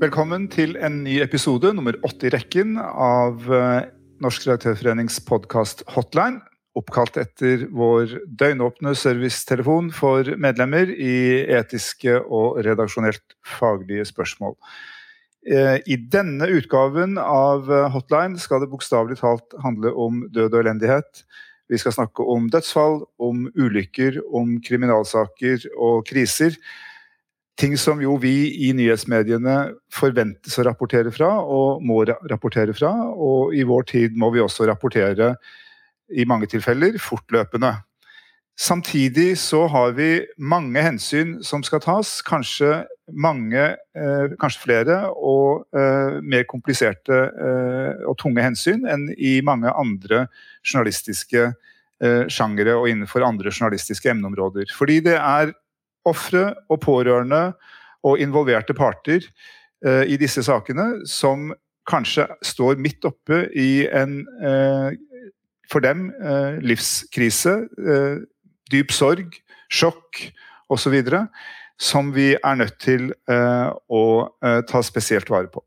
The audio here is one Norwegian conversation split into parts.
Velkommen til en ny episode, nummer åtte i rekken, av eh, Norsk redaktørforenings podkast Hotline. Oppkalt etter vår døgnåpne servicetelefon for medlemmer i etiske og redaksjonelt faglige spørsmål. Eh, I denne utgaven av Hotline skal det bokstavelig talt handle om død og elendighet. Vi skal snakke om dødsfall, om ulykker, om kriminalsaker og kriser ting som jo vi i nyhetsmediene forventes å rapportere fra, og må rapportere fra. Og i vår tid må vi også rapportere, i mange tilfeller, fortløpende. Samtidig så har vi mange hensyn som skal tas. Kanskje mange, eh, kanskje flere, og eh, mer kompliserte eh, og tunge hensyn enn i mange andre journalistiske eh, sjangere og innenfor andre journalistiske emneområder. Fordi det er ofre og pårørende og involverte parter eh, i disse sakene som kanskje står midt oppe i en eh, for dem eh, livskrise, dyp sorg, sjokk osv. Som vi er nødt til å ta spesielt vare på.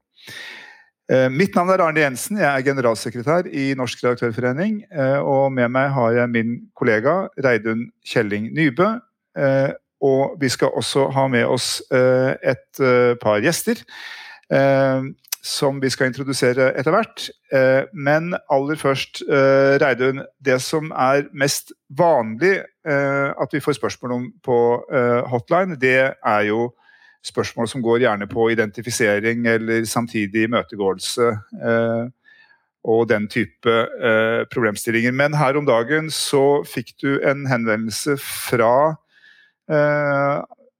Mitt navn er Arne Jensen, jeg er generalsekretær i Norsk redaktørforening. Og med meg har jeg min kollega Reidun Kjelling Nybø, og vi skal også ha med oss eh, et eh, par gjester. Eh, som vi skal introdusere etter hvert. Men aller først, Reidun. Det som er mest vanlig at vi får spørsmål om på hotline, det er jo spørsmål som går gjerne på identifisering eller samtidig imøtegåelse og den type problemstillinger. Men her om dagen så fikk du en henvendelse fra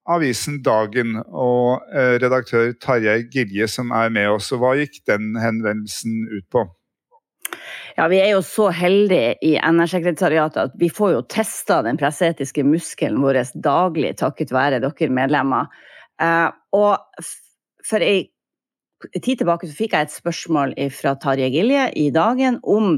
avisen Dagen og eh, redaktør Tarjei Gilje som er med oss. Og hva gikk den henvendelsen ut på? Ja, Vi er jo så heldige i NR-sekretariatet at vi får jo testa den presseetiske muskelen vår daglig takket være dere medlemmer. Eh, og for ei tid tilbake så fikk jeg et spørsmål fra Tarjei Gilje i Dagen om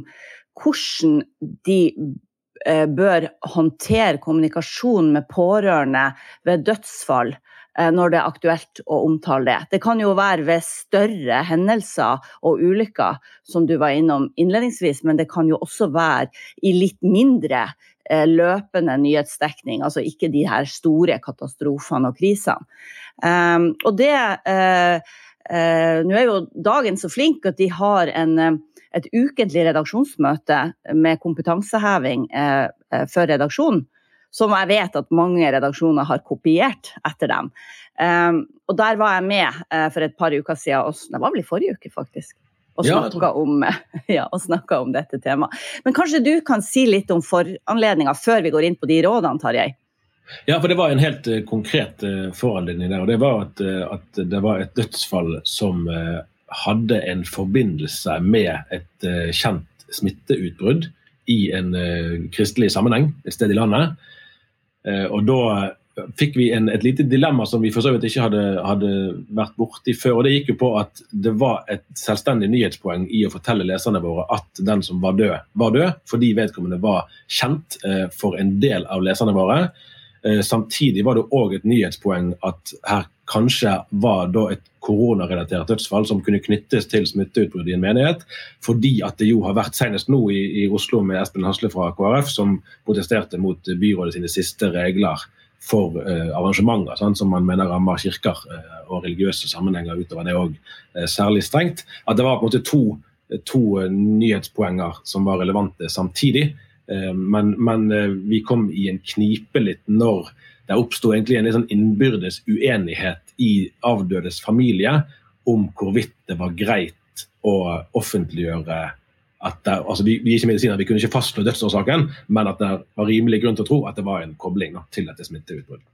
hvordan de Eh, bør håndtere kommunikasjon med pårørende ved dødsfall eh, når det er aktuelt å omtale det. Det kan jo være ved større hendelser og ulykker, som du var innom innledningsvis, men det kan jo også være i litt mindre eh, løpende nyhetsdekning, altså ikke de her store katastrofene og krisene. Og det Nå er jo Dagen så flink at de har en et ukentlig redaksjonsmøte med kompetanseheving eh, eh, for redaksjonen, som jeg vet at mange redaksjoner har kopiert etter dem. Um, og der var jeg med uh, for et par uker siden, og det var vel i forrige uke, faktisk. Og snakka, om, ja, om, dette temaet. Men kanskje du kan si litt om foranledninga før vi går inn på de rådene, Tarjei? Ja, for det var en helt konkret foranledning der. og Det var at, at, det var et dødsfall som hadde en forbindelse med et uh, kjent smitteutbrudd i en uh, kristelig sammenheng et sted i landet. Uh, og da fikk vi en, et lite dilemma som vi for så vidt ikke hadde, hadde, vært borti før. og Det gikk jo på at det var et selvstendig nyhetspoeng i å fortelle leserne våre at den som var død, var død, fordi vedkommende var kjent for en del av leserne våre. Samtidig var det òg et nyhetspoeng at her kanskje var da et koronarelatert dødsfall som kunne knyttes til smitteutbrudd i en menighet. Fordi at det jo har vært senest nå i, i Oslo med Espen Hasle fra KrF, som protesterte mot byrådet sine siste regler for eh, arrangementer sant, som man mener rammer kirker eh, og religiøse sammenhenger utover det òg eh, særlig strengt. At det var på en måte to, to nyhetspoenger som var relevante samtidig. men, men vi kom i en knipe litt når det oppsto egentlig en sånn innbyrdes uenighet i avdødes familie om hvorvidt det var greit å offentliggjøre at det, altså vi, vi, ikke medisiner, vi kunne ikke fastslå dødsårsaken, men at det var rimelig grunn til å tro at det var en kobling da, til dette smitteutbruddet.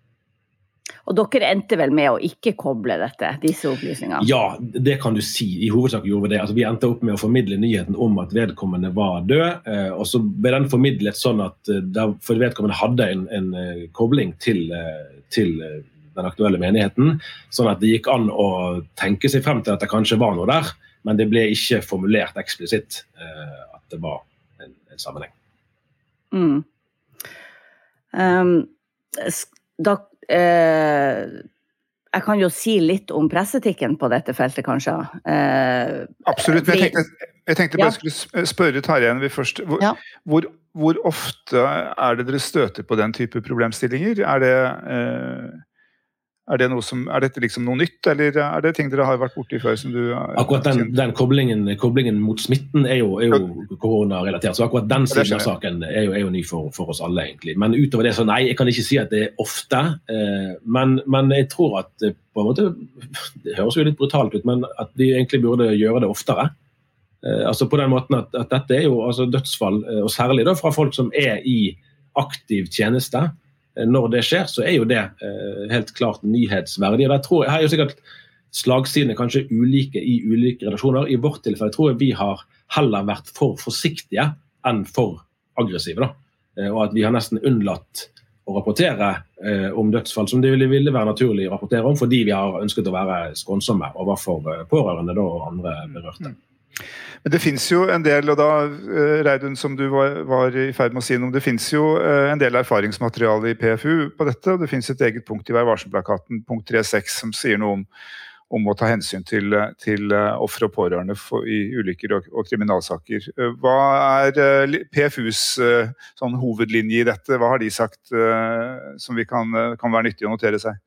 Og dere endte vel med å ikke koble dette, disse opplysningene? Ja, det kan du si. I hovedsak gjorde vi det. Altså, vi endte opp med å formidle nyheten om at vedkommende var død. Eh, og så ble den formidlet sånn at eh, for vedkommende hadde en, en uh, kobling til, til den aktuelle menigheten. Sånn at det gikk an å tenke seg frem til at det kanskje var noe der. Men det ble ikke formulert eksplisitt at det var en, en sammenheng. Mm. Um, da eh, jeg kan jo si litt om presseetikken på dette feltet, kanskje. Eh, Absolutt. men jeg tenkte, jeg tenkte bare ja. skulle spørre Tarjei først. Hvor, ja. hvor, hvor, ofte er det dere støter på den type problemstillinger? Er det eh, er, det som, er, dette liksom noe nytt, eller er det ting dere har vært borti før? som du Akkurat den, den koblingen, koblingen, mot smitten er jo, er jo koronarelatert. Så akkurat den siden av saken er jo, er jo ny for, for, oss alle, egentlig. Men utover det så nei, jeg kan ikke si at det er ofte. Eh, men, men, jeg tror at på en måte Det høres jo litt brutalt ut, men at de egentlig burde gjøre det oftere. Eh, altså på den måten at, at dette er jo altså dødsfall, eh, og særlig da fra folk som er i aktiv tjeneste. Eh, når det skjer, så er jo det eh, helt klart nyhetsverdig. og der tror Her er jo sikkert slagsidene kanskje ulike i ulike redaksjoner. I vårt tilfelle tror jeg vi har heller vært for forsiktige enn for aggressive. da. Eh, og at vi har nesten unnlatt å rapportere om dødsfall som det ville, være naturlig å rapportere om, fordi vi har ønsket å være skånsomme overfor pårørende og andre berørte. Men det fins jo en del, og da, eh, Reidun, som du var, i ferd med å si noe om, det fins jo eh, en del erfaringsmateriale i PFU på dette. og Det fins et eget punkt i Vær varsom-plakaten, punkt 3.6, som sier noe om, om å ta hensyn til, til uh, ofre og pårørende for, i ulykker og, og kriminalsaker. hva er PFUs sånn hovedlinje i dette? Hva har de sagt som vi kan, kan være nyttig å notere seg?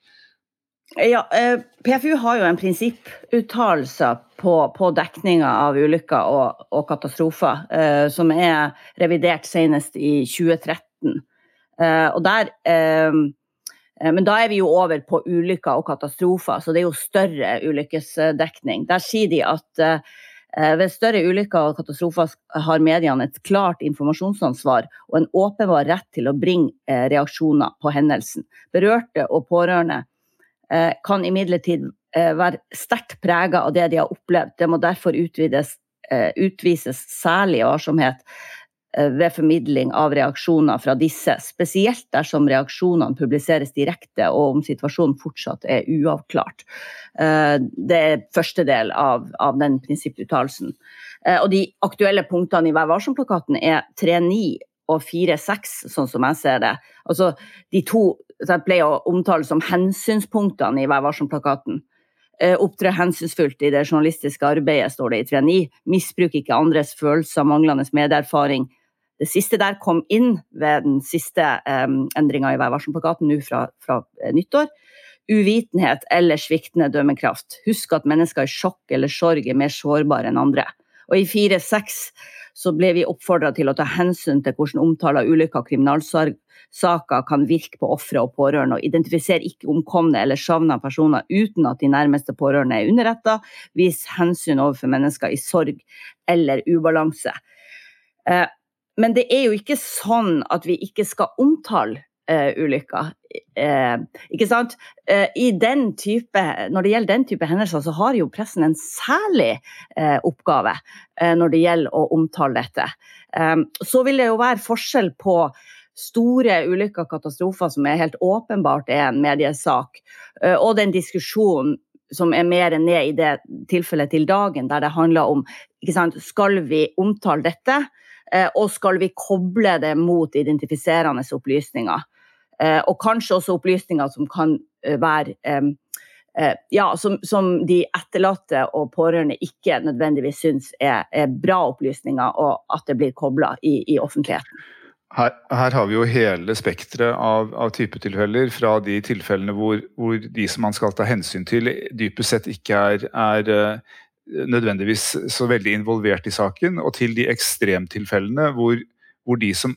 Ja, eh, PFU har jo en prinsipputtalelse på, på dekninga av ulykker og, og katastrofer, eh, som er revidert senest i 2013. Eh, og der, men da er vi jo over på ulykker og katastrofer, så det er jo større ulykkesdekning. Der sier de at ved større ulykker og katastrofer har mediene et klart informasjonsansvar og en åpenbar rett til å bringe reaksjoner på hendelsen. Berørte og pårørende kan imidlertid eh, være sterkt prega av det de har opplevd. Det må derfor utvides, eh, utvises særlig varsomhet ved formidling av reaksjoner fra disse, spesielt dersom reaksjonene publiseres direkte og om situasjonen fortsatt er uavklart. Det er første del av, av den prinsipputtalelsen. Og de aktuelle punktene i Vær varsom-plakaten er 3.9 og 4-6, sånn som jeg ser det. Altså, de to jeg pleier å omtale som hensynspunktene i Vær varsom-plakaten. Eh, opptre hensynsfullt i det journalistiske arbeidet, står det i 3.9. Misbruk ikke andres følelser, manglende medieerfaring. Det siste der kom inn ved den siste um, endringa i Vær varsom-plakaten nå fra, fra uh, nyttår. Uvitenhet eller sviktende dømmekraft. Husk at mennesker i sjokk eller sorg er mer sårbare enn andre. Og i 4-6 så ble vi oppfordra til å ta hensyn til hvordan omtale av ulykker og kriminalsaker kan virke på ofre og pårørende, og identifisere ikke omkomne eller savna personer uten at de nærmeste pårørende er underretta. Vis hensyn overfor mennesker i sorg eller ubalanse. Eh, men det er jo ikke sånn at vi ikke skal omtale uh, ulykker. Uh, ikke sant? Uh, i den type, når det gjelder den type hendelser, så har jo pressen en særlig oppgave når det gjelder å omtale dette. Så vil det jo være forskjell på store ulykker og katastrofer som er helt åpenbart er en mediesak, og den diskusjonen som er mer ned i det tilfellet til dagen, der det handler om sant, skal vi omtale dette, og skal vi koble det mot identifiserende opplysninger. Eh, og kanskje også opplysninger som kan eh, være eh, ja, som, som, de etterlatte og pårørende ikke nødvendigvis syns er, er bra opplysninger, og at det blir kobla i, i, offentligheten. Her, her, har vi jo hele spekteret av, av typetilfeller, fra de tilfellene hvor, hvor, de som man skal ta hensyn til, dypest sett ikke er, er nødvendigvis så veldig involvert i saken, og til de ekstremtilfellene hvor, hvor de som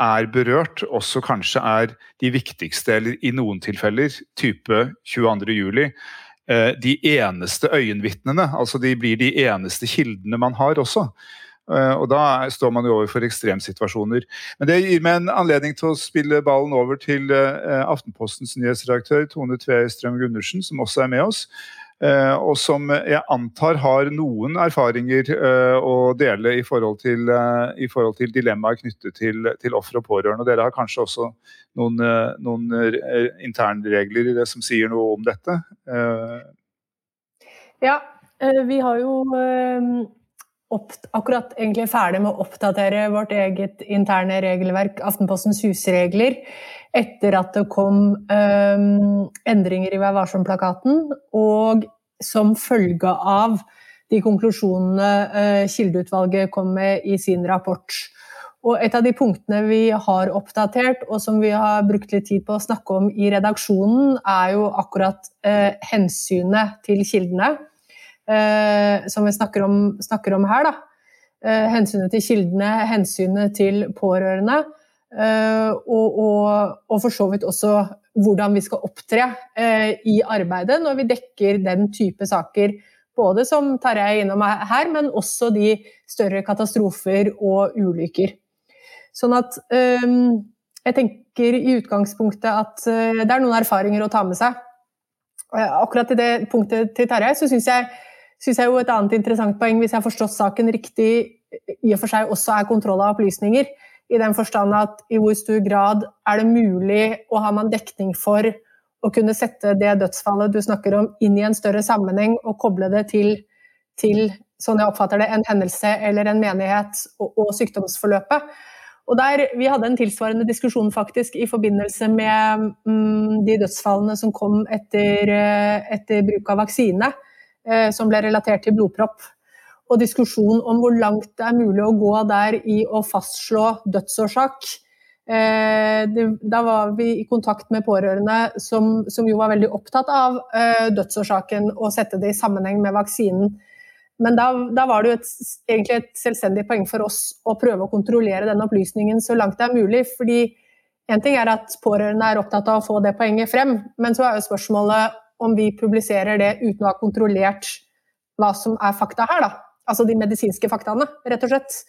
er berørt, også kanskje er de viktigste, eller i noen tilfeller, type 22.07, eh, de eneste øyenvitnene. Altså de blir de eneste kildene man har også. Uh, og da står man jo overfor ekstremsituasjoner. Men det gir meg en anledning til å spille ballen over til uh, Aftenpostens nyhetsredaktør Tone Tvestrøm Gundersen, som også er med oss. Uh, og som jeg antar har noen erfaringer å dele i forhold til, i forhold til dilemmaer knyttet til, til ofre og pårørende. Dere har kanskje også noen, noen internregler som sier noe om dette? Ja, vi har jo akkurat egentlig ferdig med å oppdatere vårt eget interne regelverk, Aftenpostens husregler, etter at det kom um, endringer i Vær varsom-plakaten, og som følge av de konklusjonene uh, Kildeutvalget kom med i sin rapport. Og et av de punktene vi har oppdatert, og som vi har brukt litt tid på å snakke om i redaksjonen, er jo akkurat uh, hensynet til kildene eh, som vi snakker om, snakker om her. Eh, hensynet til kildene, hensynet til pårørende. Eh, og, og, og, for så vidt også hvordan vi skal opptre eh, i arbeidet når vi dekker den type saker. Både som Tarjei er innom her, men også de større katastrofer og ulykker. Sånn at eh, jeg tenker i utgangspunktet at det er noen erfaringer å ta med seg. Akkurat i det punktet til Tarjei så syns jeg synes jeg jo et annet interessant poeng, hvis jeg har forstått saken riktig, i og for seg også er kontroll av opplysninger. I den forstand at i hvor stor grad er det mulig å ha man dekning for å kunne sette det dødsfallet du snakker om, inn i en større sammenheng og koble det til, til sånn jeg oppfatter det, en hendelse eller en menighet og, og sykdomsforløpet. Og der, Vi hadde en tilsvarende diskusjon faktisk i forbindelse med mm, de dødsfallene som kom etter, eh, etter bruk av vaksine. Eh, som ble relatert til blodpropp. Og diskusjon om hvor langt det er mulig å gå der i å fastslå dødsårsak. Eh, da var vi i kontakt med pårørende som, som jo var veldig opptatt av eh, dødsårsaken og sette det i sammenheng med vaksinen. Men da, da var det jo et, egentlig et selvstendig poeng for oss å prøve å kontrollere den opplysningen så langt det er mulig. fordi en ting er at pårørende er opptatt av å få det poenget frem, men så er jo spørsmålet om vi publiserer det uten å ha kontrollert hva som er fakta her, da. Altså de medisinske faktaene, rett og slett.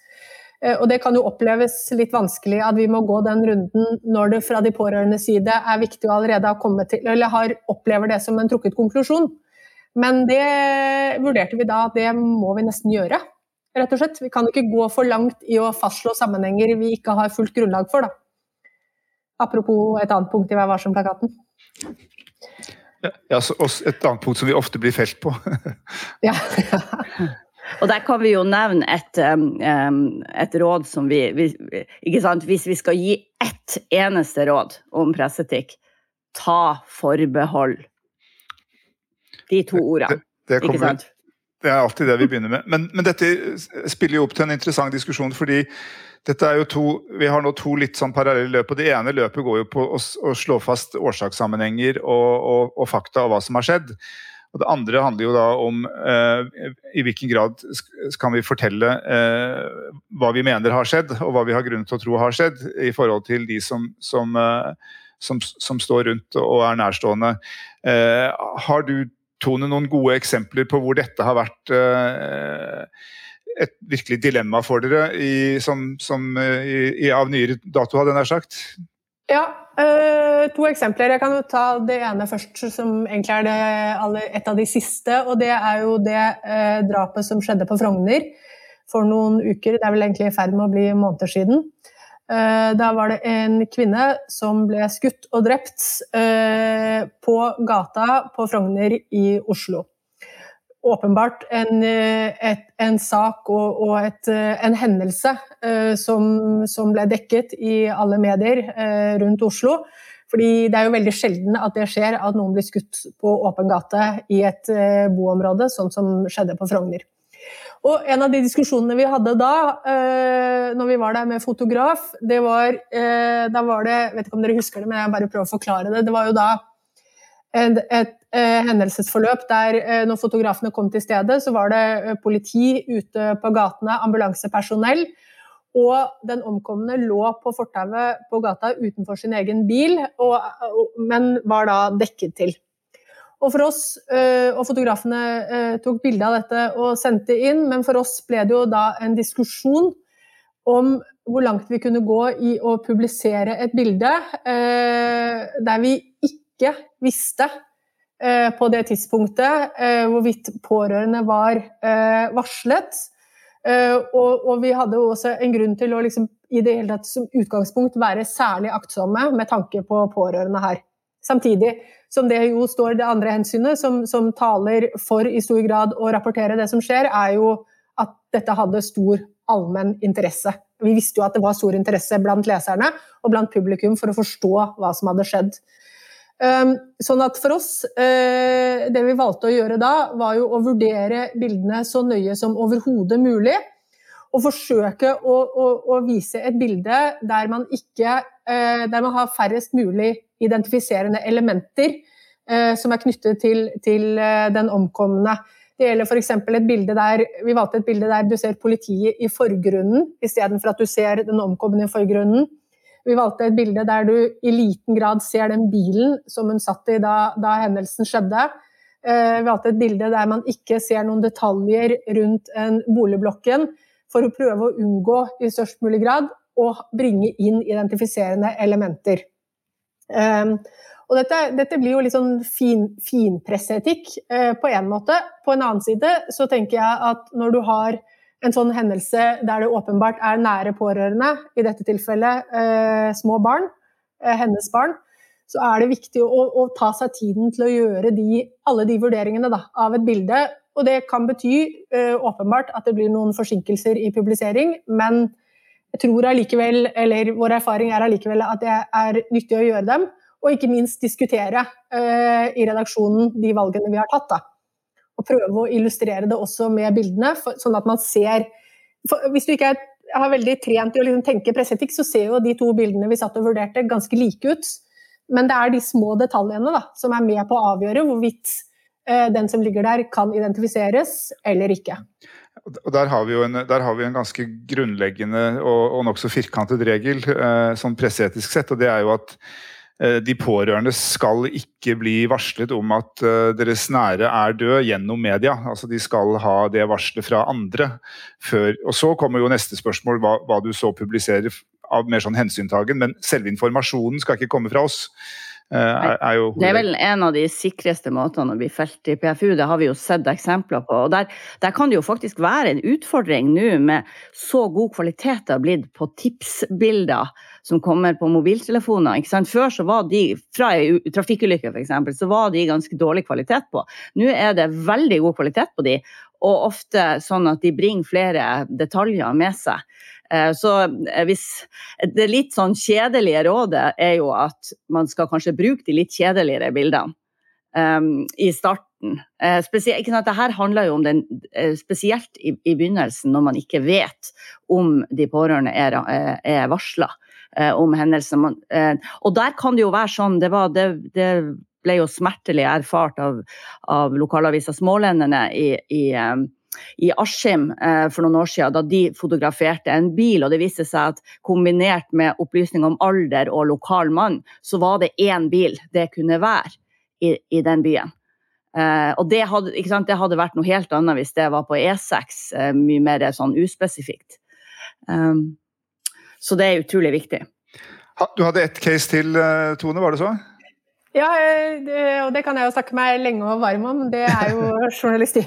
Eh, og det kan jo oppleves litt vanskelig at vi må gå den runden når det fra de pårørendes side er viktig å allerede ha kommet til, eller har, opplever det som en trukket konklusjon. Men det vurderte vi da at det må vi nesten gjøre, rett og slett. Vi kan ikke gå for langt i å fastslå sammenhenger vi ikke har fullt grunnlag for, da. Apropos et annet punkt i Vær varsom-plakaten. Ja, et annet punkt som vi ofte blir felt på. ja, ja. Og der kan vi jo nevne et, et råd som vi, vi, Ikke sant, hvis vi skal gi ett eneste råd om presseetikk, ta forbehold. De to ordene. Det, det kommer, ikke sant? Det er alltid det vi begynner med. Men, men dette spiller jo opp til en interessant diskusjon, fordi dette er jo to, Vi har nå to litt sånn parallelle løp. og Det ene løpet går jo på å, å slå fast årsakssammenhenger og, og, og, fakta og hva som har skjedd. Og Det andre handler jo da om eh, i hvilken grad kan vi fortelle eh, hva vi mener har skjedd, og hva vi har grunn til å tro har skjedd, i forhold til de som, som, eh, som, som står rundt og er nærstående. Eh, har du, Tone, noen gode eksempler på hvor dette har vært eh, et virkelig dilemma for dere i, som, eh, i, av nyere dato, hadde jeg nær sagt? Ja, øh, to eksempler. Jeg kan jo ta det ene først, som egentlig er det, et av de siste. Og det er jo det øh, drapet som skjedde på Frogner for noen uker. Det er vel egentlig i ferd med å bli måneder siden. Uh, da var det en kvinne som ble skutt og drept på gata på Frogner i Oslo åpenbart en, eh, et, en sak og, og et, eh, en hendelse uh, som, som, ble dekket i alle medier rundt Oslo. Fordi det er jo veldig sjelden at det skjer at noen blir skutt på åpen gate i et boområde, sånn som skjedde på Frogner. Og En av de diskusjonene vi hadde da, når vi var der med fotograf, det var Da var det Jeg vet ikke om dere husker det, men jeg bare prøver å forklare det. Det var jo da et, et eh, hendelsesforløp der eh, når fotografene kom til stedet, så var det eh, politi ute på gatene, ambulansepersonell. Og den omkomne lå på fortauet på gata utenfor sin egen bil, og, men var da dekket til. Og for oss, og fotografene tok bilde av dette og sendte inn, men for oss ble det jo da en diskusjon om hvor langt vi kunne gå i å publisere et bilde der vi ikke visste på det tidspunktet hvorvidt pårørende var varslet. Og, vi hadde også en grunn til å liksom, i det hele tatt som utgangspunkt være særlig aktsomme med tanke på pårørende her. Samtidig som det jo står det andre hensynet, som, som, taler for i stor grad å rapportere det som skjer, er jo at dette hadde stor allmenn interesse. Vi visste jo at det var stor interesse blant leserne og blant publikum for å forstå hva som hadde skjedd. Ehm, sånn at for oss, eh, det vi valgte å gjøre da, var jo å vurdere bildene så nøye som overhodet mulig. Og forsøke å, å, å, vise et bilde der man, ikke, eh, der man har færrest mulig identifiserende elementer eh, som er knyttet til, til den omkomne. Det gjelder f.eks. et bilde der vi valgte et bilde der du ser politiet i forgrunnen, istedenfor at du ser den omkomne i forgrunnen. Vi valgte et bilde der du i liten grad ser den bilen som hun satt i da, da hendelsen skjedde. Eh, vi valgte et bilde der man ikke ser noen detaljer rundt en boligblokken, for å prøve å unngå i størst mulig grad å bringe inn identifiserende elementer. Um, og dette, dette, blir jo litt sånn fin, finpresseetikk eh, på en måte. På en annen side så tenker jeg at når du har en sånn hendelse der det åpenbart er nære pårørende, i dette tilfellet eh, små barn, eh, hennes barn, så er det viktig å, å, ta seg tiden til å gjøre de, alle de vurderingene da, av et bilde. Og det kan bety eh, åpenbart at det blir noen forsinkelser i publisering, men jeg tror allikevel, eller vår erfaring er allikevel at det er nyttig å gjøre dem og ikke minst diskutere uh, i redaksjonen de valgene vi har tatt. Da. Prøve å illustrere det også med bildene, for, sånn at man ser Hvis du ikke er, har veldig trent i å liksom tenke presseetikk, så ser jo de to bildene vi satt og vurderte, ganske like ut. Men det er de små detaljene da, som er med på å avgjøre hvorvidt uh, den som ligger der, kan identifiseres eller ikke. Og der har, en, der har vi en, ganske grunnleggende og, og nokså firkantet regel, eh, sånn presseetisk sett, og det er jo at Eh, de pårørende skal ikke bli varslet om at eh, deres nære er død gjennom media. Altså De skal ha det varselet fra andre før. Og Så kommer jo neste spørsmål, hva, hva du så publiserer av mer sånn hensyntagen. Men selve informasjonen skal ikke komme fra oss. Eh, er, er jo, det er vel en av de sikreste måtene å bli felt i PFU, det har vi jo sett eksempler på. og Der, der kan det jo faktisk være en utfordring nå med så god kvalitet det har blitt på tipsbilder som kommer på mobiltelefoner. Før så var de, fra trafikkulykker f.eks., så var de ganske dårlig kvalitet på. Nå er det veldig god kvalitet på de, og ofte sånn at de bringer flere detaljer med seg. Eh, så eh, hvis Det litt sånn kjedelige rådet er jo at man skal kanskje bruke de litt kjedeligere bildene um, i starten. Uh, spesielt, ikke sant? Dette handler jo om den, spesielt i, i, begynnelsen, når man ikke vet om de pårørende er, er varsla om hendelsen. og der kan det jo være sånn, det, var, det, det ble jo smertelig erfart av, av lokalavisa Smålenderne i, i i Askim eh, for noen år siden, da de fotograferte en bil. og Det viste seg at kombinert med opplysning om alder og lokal mann, så var det én bil det kunne være i, i den byen. Eh, og det hadde, det hadde, vært noe helt annet hvis det var på E6, eh, mye mer sånn uspesifikt. Så det er utrolig viktig. Du hadde ett case til, Tone, var det så? Ja, eh, det, og det kan jeg jo snakke meg lenge og varm om. Det er jo journalisti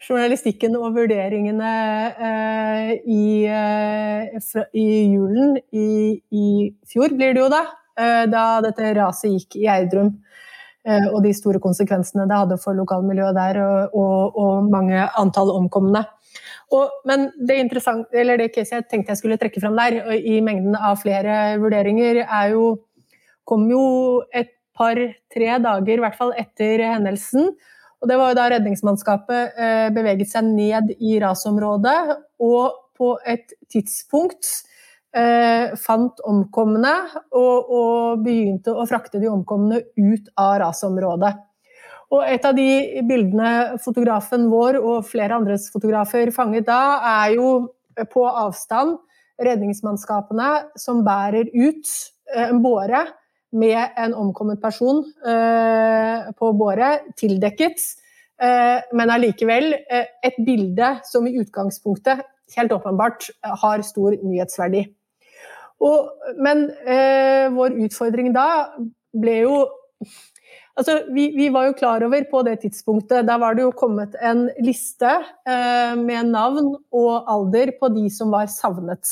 journalistikken og vurderingene eh, i, eh, i, julen i, i, fjor, blir det jo da, eh, da dette raset gikk i Eidrum. Eh, og de store konsekvensene det hadde for lokalmiljøet der, og, og, og mange antall omkomne. Og, men det, det caset jeg tenkte jeg skulle trekke fram der, i mengden av flere vurderinger, er jo kom jo et par-tre dager, i hvert fall etter hendelsen, og det var jo da Redningsmannskapet eh, beveget seg ned i rasområdet, og på et tidspunkt eh, fant omkomne og, og, begynte å frakte de omkomne ut av rasområdet. Og et av de bildene fotografen vår og flere andres fotografer fanget da, er jo på avstand redningsmannskapene som bærer ut eh, en båre med en omkommet person eh, på båret, tildekket. Eh, men allikevel eh, et bilde som i utgangspunktet helt åpenbart har stor nyhetsverdi. Og, men eh, vår utfordring da ble jo Altså, vi, vi, var jo klar over på det tidspunktet Da var det jo kommet en liste eh, med navn og alder på de som var savnet.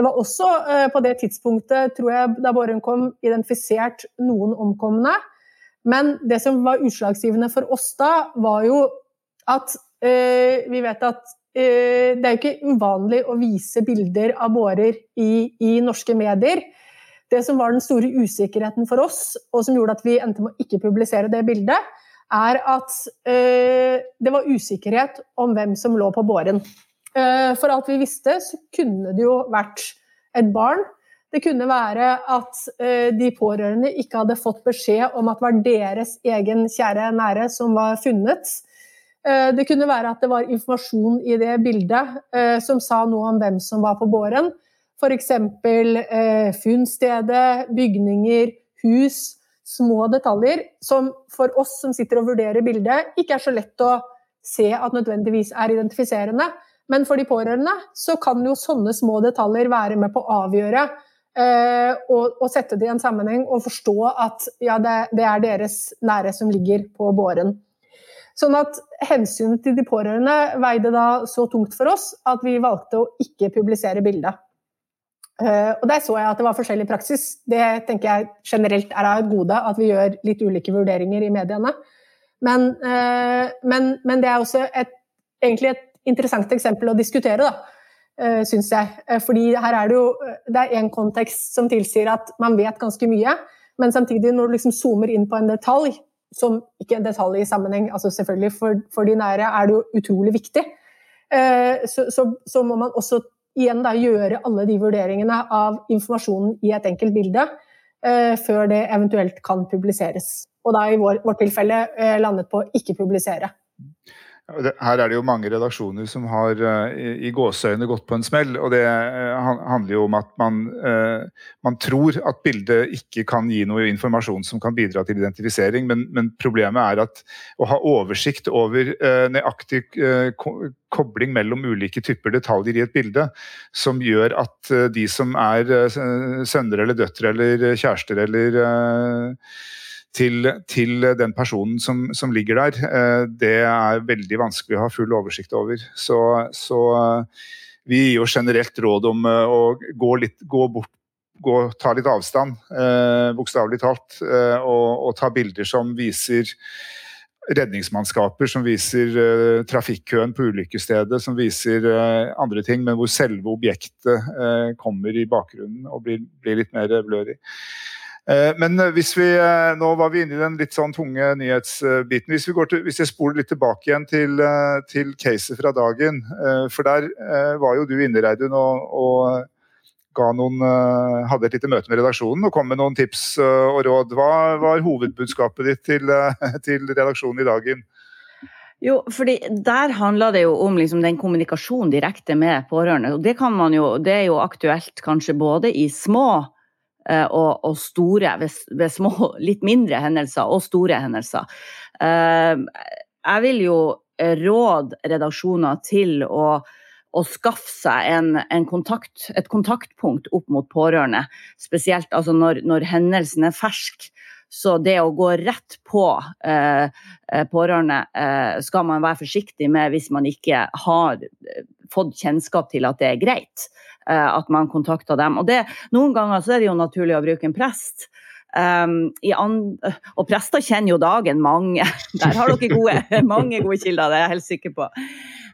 Det var også eh, på det tidspunktet, tror jeg, da Båren kom, identifisert noen omkomne. Men det som var utslagsgivende for oss da, var jo at eh, vi vet at eh, det er jo ikke uvanlig å vise bilder av bårer i, i norske medier. Det som var den store usikkerheten for oss, og som gjorde at vi endte med å ikke publisere det bildet, er at eh, det var usikkerhet om hvem som lå på båren. Eh, for alt vi visste, så kunne det jo vært et barn. Det kunne være at eh, de pårørende ikke hadde fått beskjed om at det var deres egen kjære nære som var funnet. Eh, det kunne være at det var informasjon i det bildet som sa noe om hvem som var på båren. F.eks. Funnstedet, bygninger, hus. Små detaljer som for oss som sitter og vurderer bildet, ikke er så lett å se at nødvendigvis er identifiserende. Men for de pårørende så kan jo sånne små detaljer være med på å avgjøre eh, og, og, sette det i en sammenheng og forstå at ja, det, det, er deres nære som ligger på båren. Sånn at hensynet til de pårørende veide da så tungt for oss at vi valgte å ikke publisere bildet. Uh, og Der så jeg at det var forskjellig praksis. Det tenker jeg generelt er av et gode, at vi gjør litt ulike vurderinger i mediene. Men, uh, men, men det er også et, egentlig et interessant eksempel å diskutere, da, uh, syns jeg. Fordi her er det jo det er en kontekst som tilsier at man vet ganske mye, men samtidig, når du liksom zoomer inn på en detalj, som ikke en detalj i sammenheng, altså selvfølgelig for, for de nære er det jo utrolig viktig, så, så, så må man også igjen da, gjøre alle de vurderingene av informasjonen i et enkelt bilde eh, før det eventuelt kan publiseres. Og da i vår, vårt tilfelle eh, landet på ikke publisere. Her er det jo mange redaksjoner som har uh, i, gåseøyne gått på en smell. og Det uh, handler jo om at man, uh, man, tror at bildet ikke kan gi noe informasjon som kan bidra til identifisering, men, men problemet er at å ha oversikt over nøyaktig kobling mellom ulike typer detaljer i et bilde, som gjør at de som er sønner eller døtre eller kjærester eller til, til den personen som, som, ligger der, eh, det er veldig vanskelig å ha full oversikt over. Så, så eh, vi gir jo generelt råd om eh, å gå, litt, gå bort gå, ta litt avstand, eh, bokstavelig talt, og, og, ta bilder som viser redningsmannskaper, som viser eh, trafikkøen på ulykkesstedet, som viser eh, andre ting, men hvor selve objektet kommer i bakgrunnen og blir, blir litt mer blørig. Eh, men eh, hvis vi, eh, nå var vi inne i den litt sånn tunge nyhetsbiten. Hvis, vi til, hvis jeg spoler litt tilbake igjen til, til caset fra dagen. For der var jo du inne, Reidun, og, og noen, hadde et lite møte med redaksjonen og kom med noen tips og råd. Hva var hovedbudskapet ditt til, til redaksjonen i dagen? Jo, fordi Der handler det jo om liksom den kommunikasjonen direkte med pårørende. og det, jo, det er jo aktuelt kanskje både i små og, og, store, ved, ved, små, litt mindre hendelser og store hendelser. Eh, jeg vil jo råde redaksjoner til å, å skaffe seg en, en kontakt, et kontaktpunkt opp mot pårørende. Spesielt altså når, når, hendelsen er fersk. Så det å gå rett på eh, eh pårørende eh, skal man være forsiktig med hvis man ikke har fått kjennskap til at det er greit. Eh, at man kontakter dem. Og det, noen ganger så er det jo naturlig å bruke en prest. Um, og prester kjenner jo dagen mange. Der har dere gode, mange gode kilder, det er jeg helt sikker på.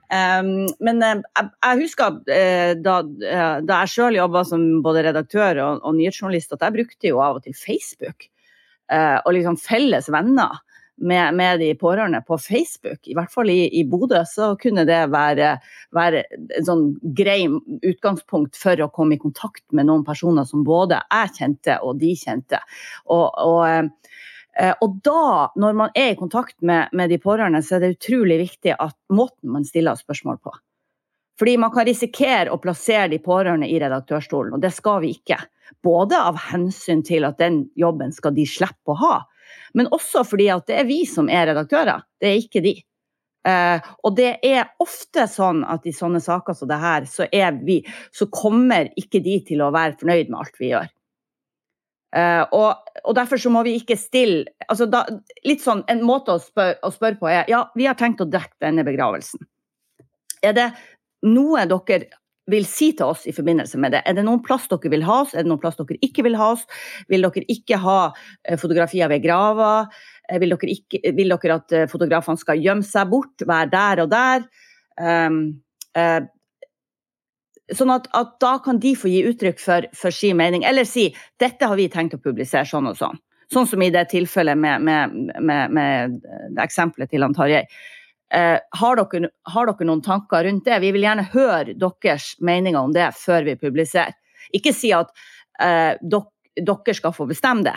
Um, men uh, jeg, jeg, husker uh, da, uh, da, jeg sjøl jobba som både redaktør og, og, nyhetsjournalist, at jeg brukte jo av og til Facebook. og liksom felles venner med, med, de pårørende på Facebook. I hvert fall i, i Bodø så kunne det være, være en sånn grei utgangspunkt for å komme i kontakt med noen personer som både jeg kjente og de kjente. Og, og, eh, og da, når man er i kontakt med, med, de pårørende, så er det utrolig viktig at måten man stiller spørsmål på. Fordi man kan risikere å plassere de pårørende i redaktørstolen, og det skal vi ikke. Både av hensyn til at den jobben skal de slippe å ha, men også fordi at det er vi som er redaktører, det er ikke de. Uh, og det er ofte sånn at i sånne saker som det her, så, vi, så kommer ikke de til å være fornøyd med alt vi gjør. Uh, og, og, derfor så må vi ikke stille altså da, litt sånn, En måte å spørre, å spørre på er ja, vi har tenkt å dekke denne begravelsen. Er det noe dere vil si til oss i forbindelse med det. Er det noen plass dere vil ha oss, er det noen plass dere ikke vil ha oss? Vil dere ikke ha eh, fotografier ved grava? Eh, vil dere, ikke, vil dere at eh, fotografene skal gjemme seg bort, være der og der? Um, uh, sånn at, at, da kan de få gi uttrykk for, for sin mening, eller si dette har vi tenkt å publisere sånn og sånn. Sånn som i det tilfellet med, med, med, med eksempelet til Tarjei. Eh, har, dere, har, dere, noen tanker rundt det? Vi vil gjerne høre deres meninger om det før vi publiserer. Ikke si at eh, dok, dere skal få bestemme det.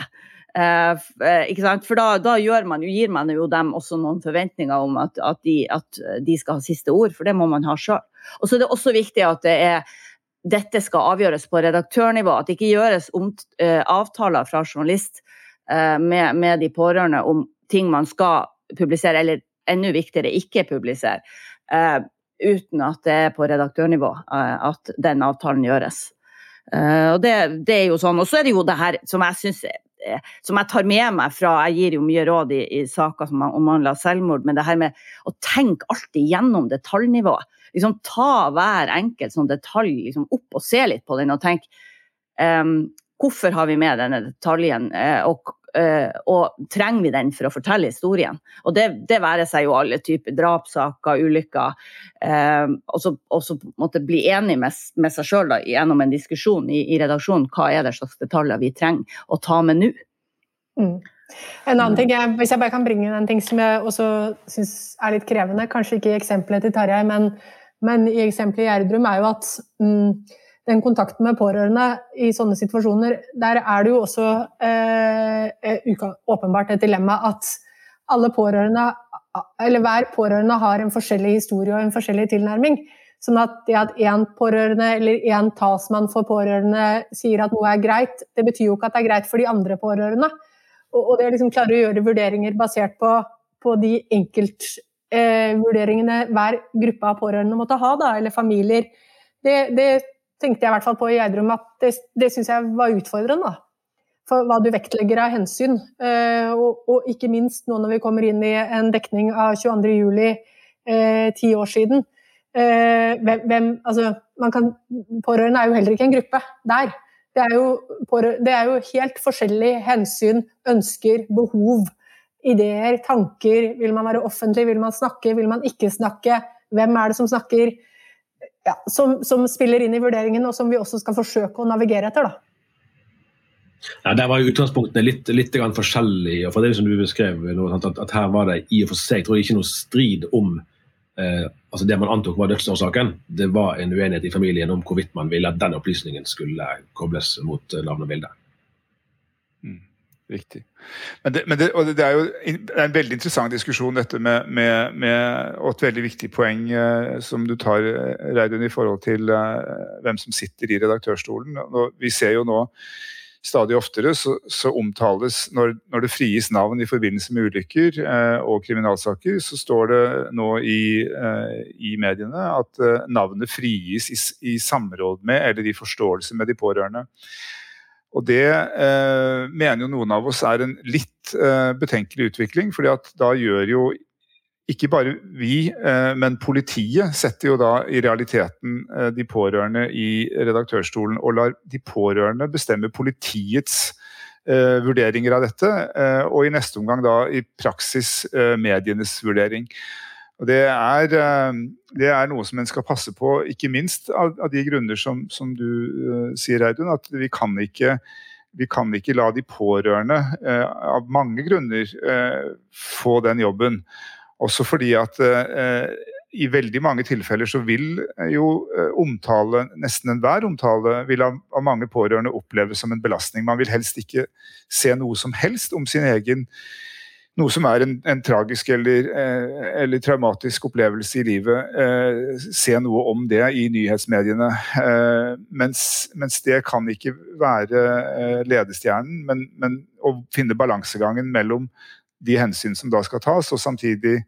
Eh, eh For da, da man, gir man jo dem også noen forventninger om at, at, de, at, de, skal ha siste ord, for det må man ha sjøl. Og så er det også viktig at det er, dette skal avgjøres på redaktørnivå. At det ikke gjøres om, eh, avtaler fra journalist uh, med, med, de pårørende om ting man skal publisere, eller enda viktigere ikke publisere, uh, uten at det er på redaktørnivå uh, at den avtalen gjøres. Uh, og det, det, er jo sånn. Og så er det jo det her som jeg syns som jeg tar med meg fra Jeg gir jo mye råd i, i saker som omhandler selvmord, men det her med å tenke alltid gjennom detaljnivå. Liksom Ta hver enkelt sånn detalj liksom opp og se litt på den og tenke um, Hvorfor har vi med denne detaljen, og Eh, og trenger vi den for å fortelle historien? Og det, det være seg jo alle typer drapssaker, ulykker. Eh, og så, måtte bli enig med, med seg sjøl gjennom en diskusjon i, i, redaksjonen. Hva er det slags detaljer vi trenger å ta med nå? Mm. En annen ting, jeg, Hvis jeg bare kan bringe en ting som jeg også syns er litt krevende, kanskje ikke i eksempelet til Tarjei, men, men i eksempelet i Gjerdrum, er jo at mm, den kontakten med pårørende i sånne situasjoner, der er det jo også eh, eh åpenbart et dilemma at alle pårørende, eller hver pårørende har en forskjellig historie og en forskjellig tilnærming. Sånn at det at én pårørende eller én talsmann for pårørende sier at noe er greit, det betyr jo ikke at det er greit for de andre pårørende. Og, og det å liksom klare å gjøre vurderinger basert på, på de enkeltvurderingene eh, hver gruppe av pårørende måtte ha, da, eller familier, det, det tenkte jeg i hvert fall på i Gjerdrum at det, det syns jeg var utfordrende. da. For hva du vektlegger av hensyn. Eh, og, og, ikke minst nå når vi kommer inn i en dekning av 22.07. juli, ti år siden. Eh, hvem, altså, kan, pårørende er jo heller ikke en gruppe der. Det er, jo, det er jo helt forskjellige hensyn, ønsker, behov, ideer, tanker. Vil man være offentlig, vil man snakke, vil man ikke snakke? Hvem er det som snakker? Ja, som, som, spiller inn i vurderingen, og som vi også skal forsøke å navigere etter. da. Ja, Der var utgangspunktene litt, litt forskjellige. for det som du beskrev at, at, her var det i og for seg jeg tror ikke noe strid om eh, altså det man antok var dødsårsaken. Det var en uenighet i familien om hvorvidt man ville at den opplysningen skulle kobles mot eh, navn og bilde. Mm. Riktig. Men, det, men det, det, er jo en veldig interessant diskusjon, dette med, med, med og et veldig viktig poeng eh, som du tar, eh, Reidun, i forhold til eh, hvem som sitter i redaktørstolen. Og vi ser jo nå stadig oftere så, så omtales når, når, det fries navn i forbindelse med ulykker eh, og kriminalsaker, så står det nå i, eh, i mediene at eh, navnet frigis i, i samråd med eller i forståelse med de pårørende. Og det eh, mener jo noen av oss er en litt eh, betenkelig utvikling, fordi at da gjør jo ikke bare vi, eh, men politiet setter jo da i realiteten eh, de pårørende i redaktørstolen og lar de pårørende bestemme politiets eh, vurderinger av dette, og i neste omgang da i praksis medienes vurdering. Og det er, eh, det er, noe som en skal passe på, ikke minst av, av de grunner som, som du uh, sier, Reidun. At vi kan, ikke, vi kan ikke la de pårørende, uh, av mange grunner, uh, få den jobben. Også fordi at i veldig mange tilfeller så vil jo omtale, nesten enhver omtale, vil av, av mange pårørende oppleves som en belastning. Man vil helst ikke se noe som helst om sin egen noe som er en, en tragisk eller, eh, eller, traumatisk opplevelse i livet, eh, se noe om det i nyhetsmediene. Eh, mens, mens, det kan ikke være ledestjernen, men, men, å finne balansegangen mellom de hensyn som da skal tas, og samtidig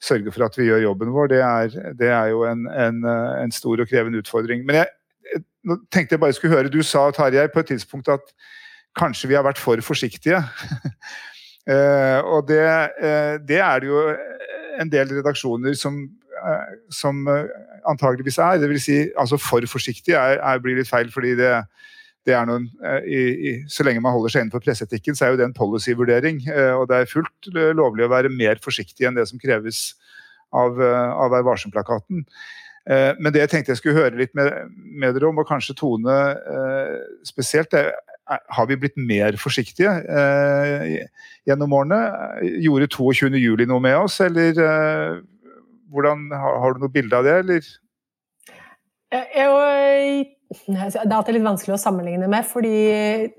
sørge for at vi gjør jobben vår, det er, det er jo en, en, en, stor og krevende utfordring. Men jeg, nå tenkte jeg bare skulle høre, Du sa Tarjei, på et tidspunkt at kanskje vi har vært for forsiktige. Eh, og det, eh, det, er det jo en del redaksjoner som, eh, som antageligvis er. Det vil si, altså for forsiktig er, er, blir litt feil, fordi det, det er noen, i, i, Så lenge man holder seg innenfor presseetikken, så er jo det en policyvurdering. Og det er fullt lovlig å være mer forsiktig enn det som kreves av, av Vær varsom-plakaten. Men det jeg tenkte jeg skulle høre litt med, med dere om, og kanskje Tone spesielt, er har vi blitt mer forsiktige eh, gjennom årene? Gjorde 22.07 noe med oss, eller eh, hvordan, har, har, du noe bilde av det, eller? Jeg, det er alltid litt vanskelig å sammenligne med, fordi,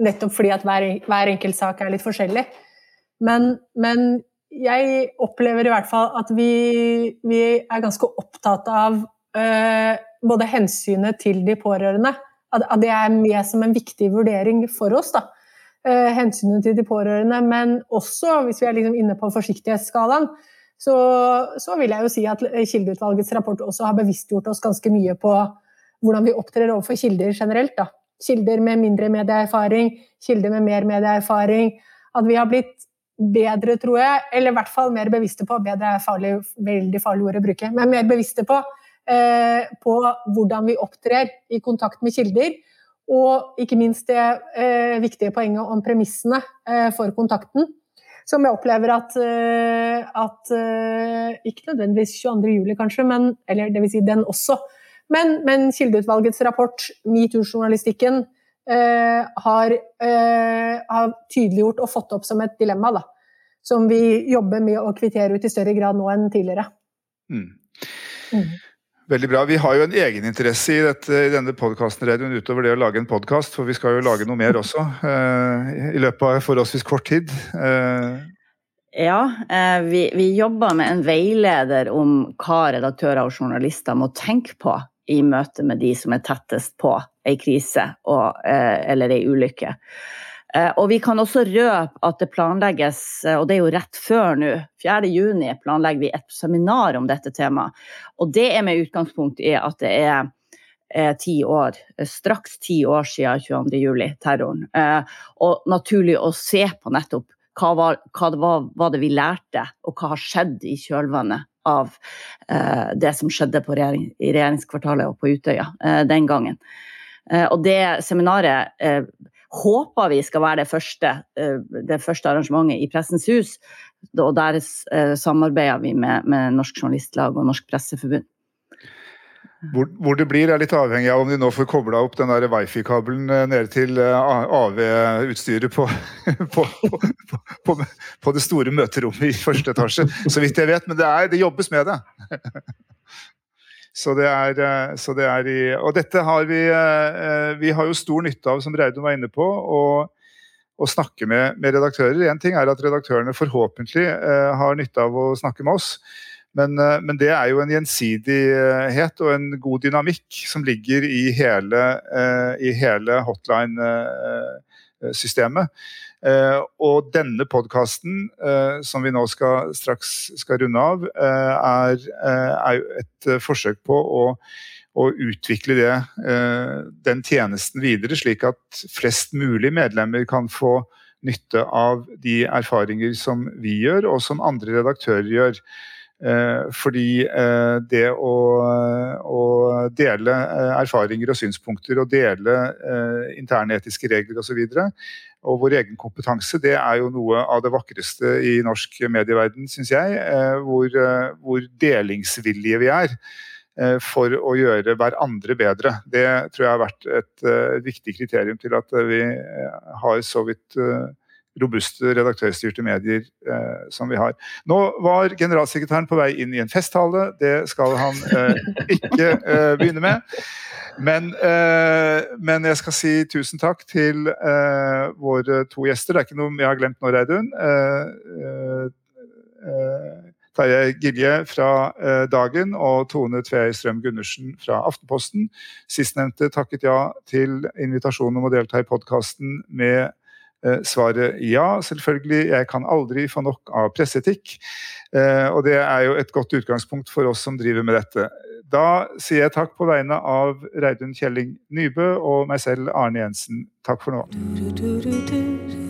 nettopp fordi at hver, hver enkelt sak er litt forskjellig. Men, men, jeg opplever i hvert fall at vi, vi er ganske opptatt av øh, både hensynet til de pårørende at, det er med som en viktig vurdering for oss. da. Uh, hensynet til de pårørende, men også, hvis vi er liksom inne på forsiktighetsskalaen, så, så, vil jeg jo si at Kildeutvalgets rapport også har bevisstgjort oss ganske mye på hvordan vi opptrer overfor kilder generelt. Da. Kilder med mindre medieerfaring, kilder med mer medieerfaring. At vi har blitt bedre, tror jeg, eller i hvert fall mer bevisste på Bedre er farlig, veldig farlig ord å bruke, men mer bevisste på Eh, på hvordan vi opptrer i kontakt med kilder. Og ikke minst det eh, viktige poenget om premissene eh, for kontakten. Som jeg opplever at, at Ikke nødvendigvis 22. juli, kanskje, men, eller det vil si den også. Men, men Kildeutvalgets rapport, metoo-journalistikken, eh, har, eh, har, tydeliggjort og fått opp som et dilemma. Da, som vi jobber med å kvittere ut i større grad nå enn tidligere. Mm. Mm. Veldig bra. Vi har jo en egeninteresse i, i denne podkasten utover det å lage en podkast, for vi skal jo lage noe mer også uh, i løpet av forholdsvis kort tid. Uh. Ja, uh, vi, vi, jobber med en veileder om hva redaktører og journalister må tenke på i møte med de som er tettest på ei krise og, eller ei ulykke. Eh, og vi kan også røpe at det planlegges, eh, og det er jo rett før nå, 4.6 planlegger vi et seminar om dette temaet. Og det er med utgangspunkt i at det er eh, ti år, straks ti år siden 22.07-terroren. Og naturlig å se på nettopp hva, var, hva det var, var, det vi lærte, og hva har skjedd i kjølvannet av det som skjedde regjering, i regjeringskvartalet og på Utøya den gangen. Og det seminaret håper vi skal være det første, eh, det første arrangementet i Pressens hus. Og der eh, samarbeider vi med, med Norsk Journalistlag og Norsk Presseforbund. Hvor, hvor, det blir, er litt avhengig av om de nå får kobla opp den wifi-kabelen eh, nede til AV-utstyret på, på, på, på, det store møterommet i første etasje, så vidt jeg vet. Men det, er, det jobbes med det. Så det er, eh, så det er i, og dette har vi eh, Vi har jo stor nytte av, som Reidun var inne på, å, snakke med, med redaktører. Én ting er at redaktørene forhåpentlig eh, har nytte av å snakke med oss. Men, men, det er jo en gjensidighet og en god dynamikk som ligger i hele, i hele hotline-systemet. Uh, og denne podkasten, uh, som vi nå skal, straks skal runde av, uh, er, er, et forsøk på å, å utvikle det, den tjenesten videre, slik at flest mulig medlemmer kan få nytte av de erfaringer som vi gjør, og som andre redaktører gjør. Fordi det å, å dele erfaringer og synspunkter og dele interne etiske regler osv og vår egen kompetanse, det er jo noe av det vakreste i norsk medieverden, syns jeg. Eh, hvor, eh, hvor, delingsvillige vi er eh, for å gjøre hverandre bedre. Det tror jeg har vært et viktig kriterium til at vi har så vidt robuste redaktørstyrte medier eh, som vi har. Nå var generalsekretæren på vei inn i en festtale. Det skal han eh, ikke eh, begynne med. Men, eh, men, jeg skal si tusen takk til eh, våre to gjester. Det er ikke noe jeg har glemt nå, Reidun. Eh, Terje Gilje fra Dagen og Tone Tveøy Strøm Gundersen fra Aftenposten. Sistnevnte takket ja til invitasjonen om å delta i podkasten med svaret ja, selvfølgelig. Jeg kan aldri få nok av presseetikk. Og det er jo et godt utgangspunkt for oss som driver med dette. Da sier jeg takk på vegne av Reidun Kjelling Nybø og meg selv, Arne Jensen. Takk for nå.